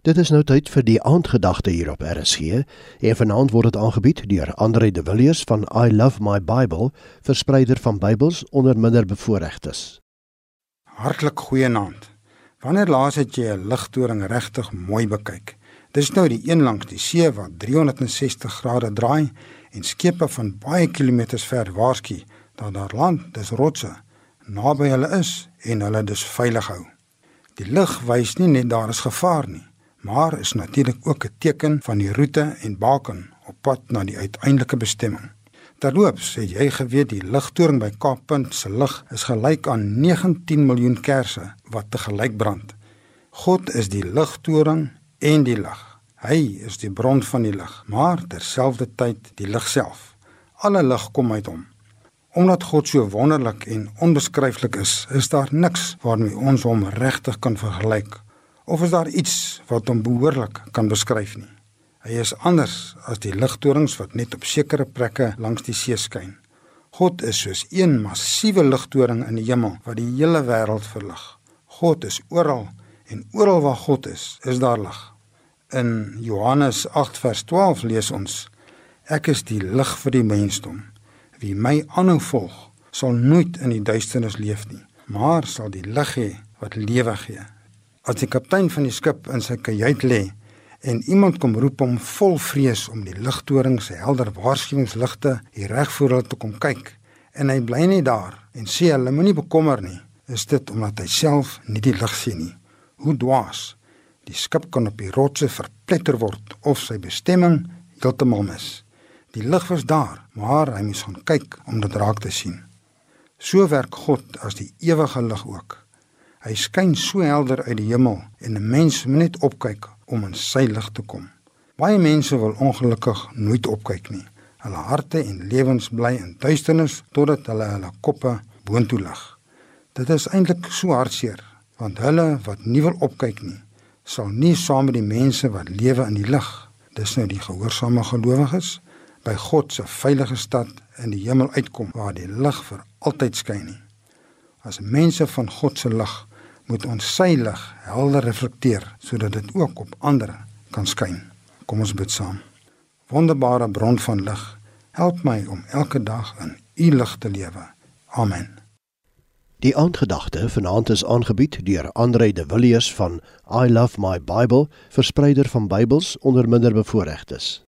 Dit is nou tyd vir die aandgedagte hier op RSG en vanaand word dit aangebied deur Andre de Villiers van I Love My Bible, verspreider van Bybels onder minderbevoorregtes. Hartlik goeienaand. Wanneer laas het jy 'n ligtoring regtig mooi bekyk? Dis nou die een langs die see wat 360 grade draai en skepe van baie kilometers ver waarsku dat daar land, dis rotse, naby hulle is en hulle dus veilig hou. Die lig wys nie net daar is gevaar nie maar is natuurlik ook 'n teken van die roete en baken op pad na die uiteindelike bestemming. Terloops, het jy geweet die ligtoring by Kaappunt se lig is gelyk aan 19 miljoen kersse wat te gelyk brand. God is die ligtoring en die lig. Hy is die bron van die lig, maar terselfdertyd die lig self. Alle lig kom uit hom. Omdat God so wonderlik en onbeskryflik is, is daar niks waarmee ons hom regtig kan vergelyk of is daar iets wat hom behoorlik kan beskryf nie. Hy is anders as die ligtorings wat net op sekere plekke langs die see skyn. God is soos een massiewe ligtoring in die hemel wat die hele wêreld verlig. God is oral en oral waar God is, is daar lig. In Johannes 8 vers 12 lees ons: Ek is die lig vir die mensdom. Wie my aanhou volg, sal nooit in die duisternis leef nie, maar sal die lig hê wat lewe gee. As die kaptein van die skip in sy kajuit lê en iemand kom roep hom vol vrees om die ligtoring se helder waarskuwingsligte hier reg voor hulle te kom kyk en hy bly net daar en sê hulle moenie bekommer nie, is dit omdat hy self nie die lig sien nie. Hoe dwaas. Die skip kan op die rotse verpletter word of sy bestemming heeltemal mis. Die lig was daar, maar hy moes gaan kyk om dit raak te sien. So werk God as die ewige lig ook. Hy skyn so helder uit die hemel en 'n mens moet net opkyk om in sy lig te kom. Baie mense wil ongelukkig nooit opkyk nie. Hulle harte en lewens bly in duisternis totdat hulle hulle koppe boontoe lig. Dit is eintlik so hartseer, want hulle wat nie wil opkyk nie, sal nie saam met die mense wat lewe in die lig, dis nou die gehoorsame gelowiges, by God se veilige stad in die hemel uitkom waar die lig vir altyd skyn nie. As mense van God se lig moet ons sy lig helder reflekteer sodat dit ook op ander kan skyn. Kom ons bid saam. Wonderbare bron van lig, help my om elke dag in u lig te lewe. Amen. Die aandgedagte vanaand is aangebied deur Andre de Villiers van I Love My Bible, verspreider van Bybels onder minderbevoorregtes.